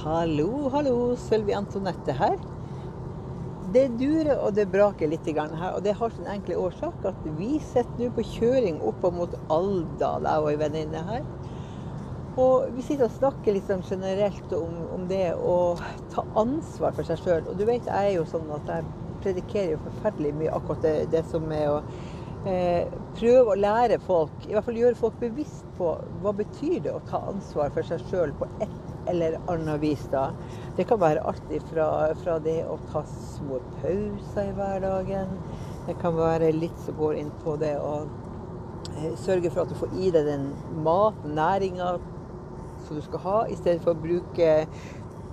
Hallo, hallo. Sølvi Antonette her. Det durer og det braker litt her, og det har sin enkle årsak at vi sitter nå på kjøring opp mot Alvdal, jeg og ei venninne her. Og vi sitter og snakker litt sånn generelt om, om, det å ta ansvar for seg sjøl. Og du vet, jeg er jo sånn at jeg predikerer jo forferdelig mye akkurat det, det som er å eh, prøve å lære folk, i hvert fall gjøre folk bevisst på hva betyr det å ta ansvar for seg sjøl på et eller annet vis. da. Det kan være alt fra, fra det å ta små pauser i hverdagen. Det kan være litt som går inn på det å eh, sørge for at du får i deg den maten, næringa som du skal ha, i stedet for å bruke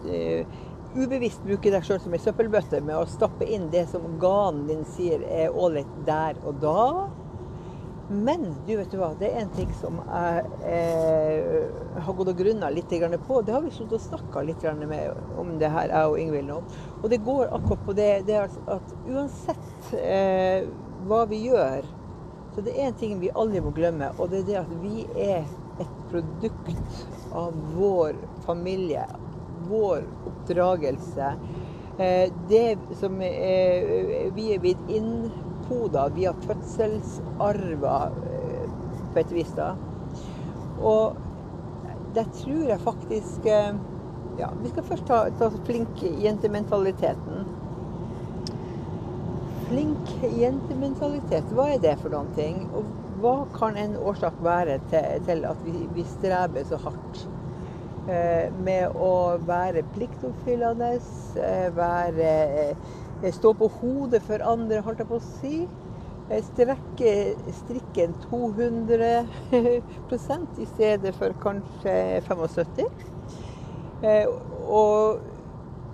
uh, ubevisst bruke deg sjøl som ei søppelbøtte med å stappe inn det som organen din sier er ålreit der og da. Men du vet du hva, det er en ting som jeg eh, har gått og grunna litt på. Det har vi sluttet å snakke litt med, om det her, jeg og Ingvild nå. Og det går akkurat på det, det at uansett eh, hva vi gjør, så det er en ting vi aldri må glemme, og det er det at vi er et produkt av vår familie, vår oppdragelse. Eh, det som er, vi er blitt innpoda via fødselsarver, eh, på et vis. da. Og det tror jeg faktisk eh, ja, Vi skal først ta, ta flink jentementaliteten. Flink jentementalitet, hva er det for noen ting? Og hva kan en årsak være til, til at vi, vi streber så hardt Eh, med å være pliktoppfyllende, eh, være, eh, stå på hodet for andre, holdt jeg på å si. Strekke strikken 200 i stedet for kanskje 75 Og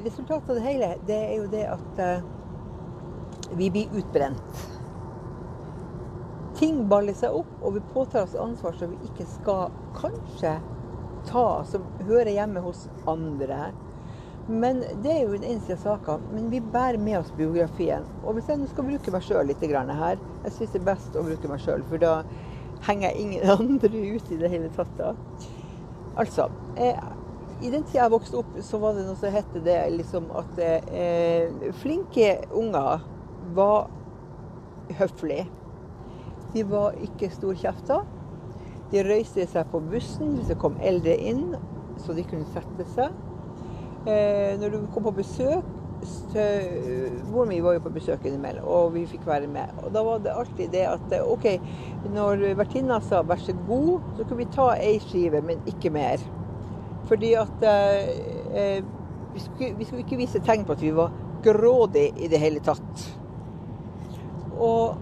resultatet av det hele, det er jo det at vi blir utbrent. Ting baller seg opp, og vi påtar oss ansvar som vi ikke skal kanskje ta, som hører hjemme hos andre. Men det er jo den eneste saka. Men vi bærer med oss biografien. Og hvis jeg nå skal bruke meg sjøl litt her Jeg syns det er best å bruke meg sjøl, for da henger jeg ingen andre ut i det hele tatt. da. Altså eh, I den tida jeg vokste opp, så var det noe som het det liksom at eh, flinke unger var høflige. De var ikke storkjefta. De røyste seg på bussen hvis det kom eldre inn, så de kunne sette seg. Eh, når du kom på besøk Moren min var jo på besøk innimellom, og vi fikk være med. Og da var det alltid det at eh, OK, når vertinna sa 'vær så god', så kunne vi ta ei skive, men ikke mer. Fordi at eh, eh, vi, skulle, vi skulle ikke vise tegn på at vi var grådige i det hele tatt. Og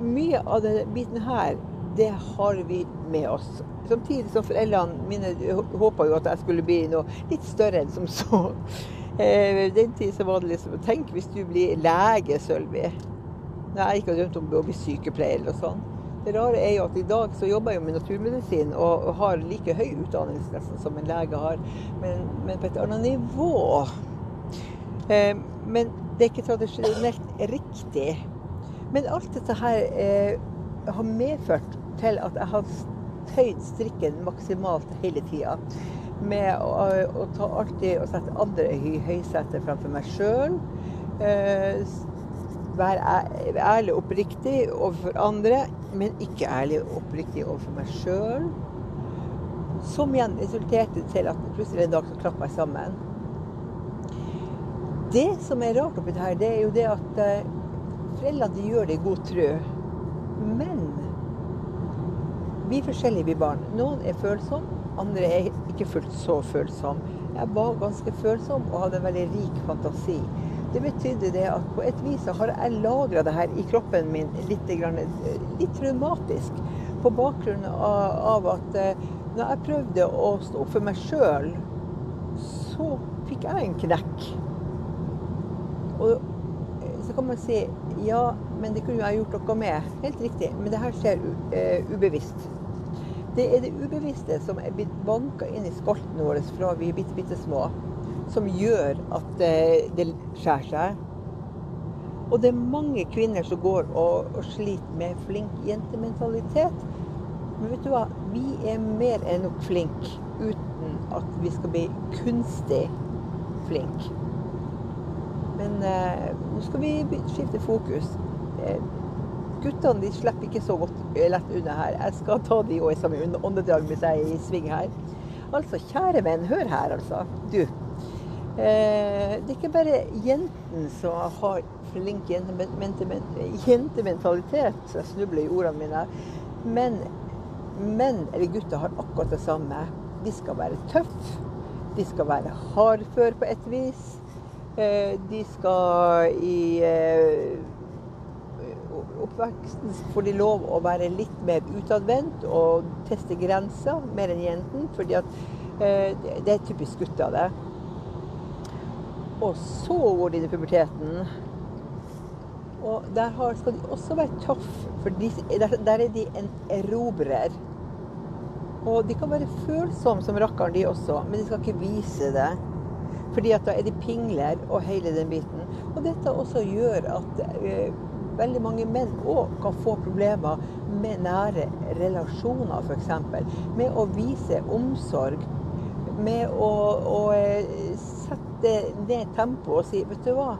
mye av denne biten her det har vi med oss. Samtidig som foreldrene mine håpa jo at jeg skulle bli noe litt større enn som så. Eh, den tid var det liksom Tenk hvis du blir lege, Sølvi. Nei, Jeg ikke har drømt om å bli sykepleier eller sånn. Det rare er jo at i dag så jobber jeg jo med naturmedisin og har like høy utdannelse som en lege har, men, men på et annet nivå. Eh, men det er ikke tradisjonelt riktig. Men alt dette her eh, har medført til at jeg har tøyd strikken maksimalt hele tida. Med å, å, ta alltid og sette andre i høysetet framfor meg sjøl. Eh, være ærlig og oppriktig overfor andre, men ikke ærlig og oppriktig overfor meg sjøl. Som igjen resulterte til at plutselig en dag så klappa jeg sammen. Det som er rart oppi det her, det er jo det at eh, foreldrene de gjør det i god trø. Men vi er forskjellige, vi barn. Noen er følsomme, andre er ikke fullt så følsomme. Jeg var ganske følsom og hadde en veldig rik fantasi. Det betydde det at på et vis har jeg lagra det her i kroppen min litt, litt traumatisk. På bakgrunn av, at eh, når jeg prøvde å stå opp for meg sjøl, så fikk jeg en knekk. Og kan man si ja, men det kunne jeg gjort noe med. Helt riktig. Men det her skjer uh, ubevisst. Det er det ubevisste som er blitt banka inn i skolten vår fra vi er bitte, bitte små, som gjør at uh, det skjærer seg. Og det er mange kvinner som går og, og sliter med flink jentementalitet. Men vet du hva? Vi er mer enn nok flinke uten at vi skal bli kunstig flink. Men eh, nå skal vi skifte fokus. Eh, guttene de slipper ikke så godt eh, lett unna her. Jeg skal ta de òg i samme åndedrag mens jeg er i sving her. Altså, kjære venn, hør her, altså. Du. Eh, det er ikke bare jentene som har flink jentementalitet, jeg snubler i ordene mine. Men menn eller gutter har akkurat det samme. De skal være tøffe. De skal være hardføre på et vis. Eh, de skal i eh, oppveksten får de lov å være litt mer utadvendt og teste grenser mer enn jentene. fordi at det er typisk gutter, det. Og så går de inn i puberteten. Og der skal de også være tøffe, for de, der, der, er de en erobrer. Og de kan være følsomme som rakkeren, de også, men de skal ikke vise det. Fordi at da er de pingler og hele den biten. Og dette også gjør at eh, veldig mange menn òg kan få problemer med nære relasjoner, f.eks. Med å vise omsorg. Med å, å uh, sette ned tempoet og si Vet du hva,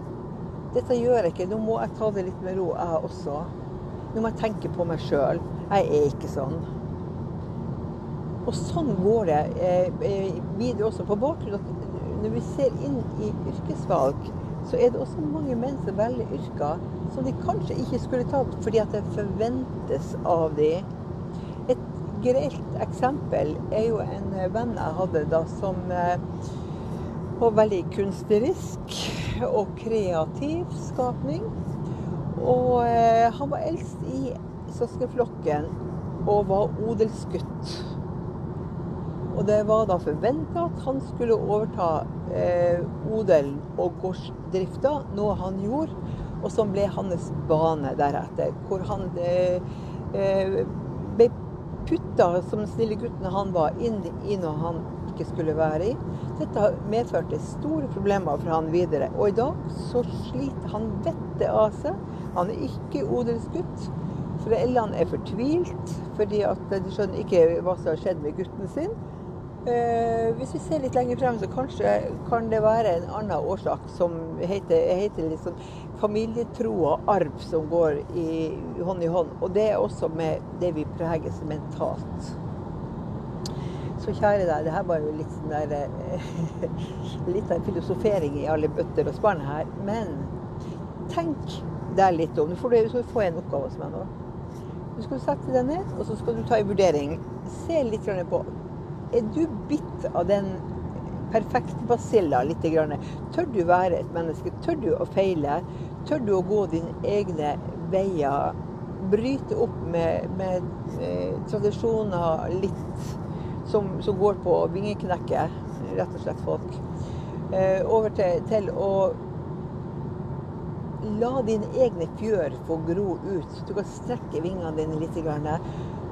dette gjør jeg ikke. Nå må jeg ta det litt med ro, jeg også. Nå må jeg tenke på meg sjøl. Jeg er ikke sånn. Og sånn går det eh, eh, videre også. På bakgrunn av at når vi ser inn i yrkesvalg, så er det også mange menn som velger yrker som de kanskje ikke skulle tatt fordi at det forventes av dem. Et greit eksempel er jo en venn jeg hadde da som eh, var veldig kunstnerisk og kreativ skapning. Og eh, han var eldst i søskenflokken og var odelsgutt. Og det var da forventa at han skulle overta eh, odelen og gårdsdrifta, noe han gjorde. Og som ble hans bane deretter. Hvor han eh, eh ble putta, som snille gutten han var, inn i noe han ikke skulle være i. Dette medførte store problemer for han videre. Og i dag så sliter han vettet av seg. Han er ikke odelsgutt. Foreldrene er fortvilt fordi at de skjønner ikke hva som har skjedd med gutten sin. Eh, hvis vi ser litt lenger frem, så kanskje kan det være en annen årsak som heter, heter liksom familietro og arv som går i, hånd i hånd. Og det er også med det vi preges mentalt. Så kjære deg, det her var jo litt sånn der eh, Litt av filosofering i alle bøtter og spann her. Men tenk deg litt om. Du du få en oppgave hos meg nå. Du skal sette deg ned, og så skal du ta en vurdering. Se litt på Er du bitt av den perfekte basilla litt? Tør du være et menneske? Tør du å feile? Tør du å gå dine egne veier? Bryte opp med, med eh, tradisjoner litt? som, som går på vingeknekke rett og slett folk. Eh, over til, til, å la dine egne fjør få gro ut. Du kan strekke vingene dine litt Grann,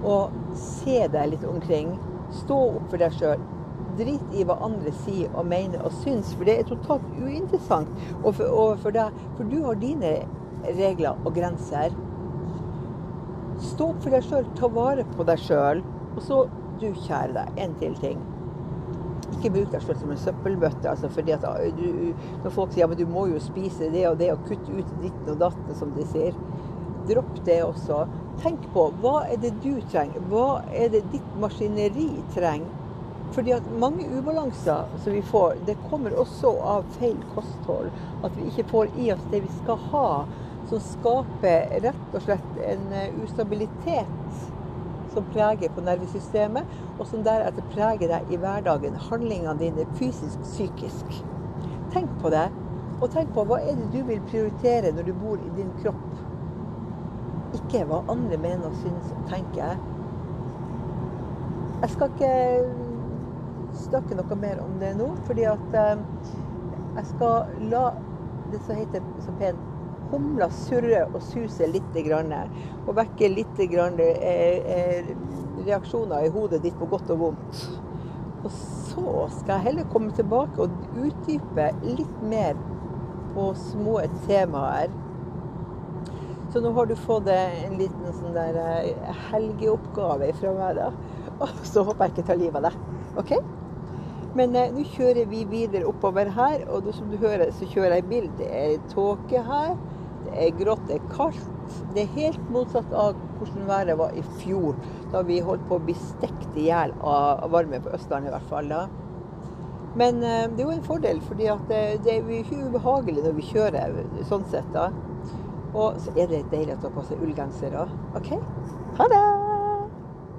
og se deg litt omkring. Stå opp for deg sjøl. Drit i hva andre sier og mener og syns, for det er totalt uinteressant overfor deg. For du har dine regler og grenser. Stå opp for deg sjøl, ta vare på deg sjøl. Og så du, kjære deg, en til ting. Ikke bruk deg selv som en søppelbøtte. Altså fordi at du, når folk sier at du må jo spise det og det og kutte ut ditten og datten, som de sier. Dropp det også. Tenk på hva er det du trenger? Hva er det ditt maskineri trenger? Fordi at mange ubalanser som vi får, det kommer også av feil kosthold. At vi ikke får i oss det vi skal ha, som skaper rett og slett en eh, ustabilitet som preger på nervesystemet, og som deretter preger deg i hverdagen. Handlingene dine fysisk, psykisk. Tenk på det. Og tenk på hva er det du vil prioritere når du bor i din kropp. Ikke hva andre mener og syns og tenker. Jeg skal ikke snakke noe mer om det nå, fordi at eh, jeg skal la det som heter så pent humla surre og suse litt. Og vekke litt reaksjoner i hodet ditt på godt og vondt. Og så skal jeg heller komme tilbake og utdype litt mer på små temaer. Så nå har du fått en liten sånn der eh, helgeoppgave fra meg, da. Og så håper jeg ikke tar livet av deg. OK? Men eh, nå kjører vi videre oppover her, og som du hører, så kjører jeg bil. Det er tåke her. Det er grått, det er kaldt. Det er helt motsatt av hvordan været var i fjor, da vi holdt på å bli stekt i hjel av varme på Østlandet i hvert fall. da. Men eh, det er jo en fordel, fordi det, det er jo ikke ubehagelig når vi kjører sånn sett. da. Og så er det deilig å ta på seg ullgenser òg. OK, ha det!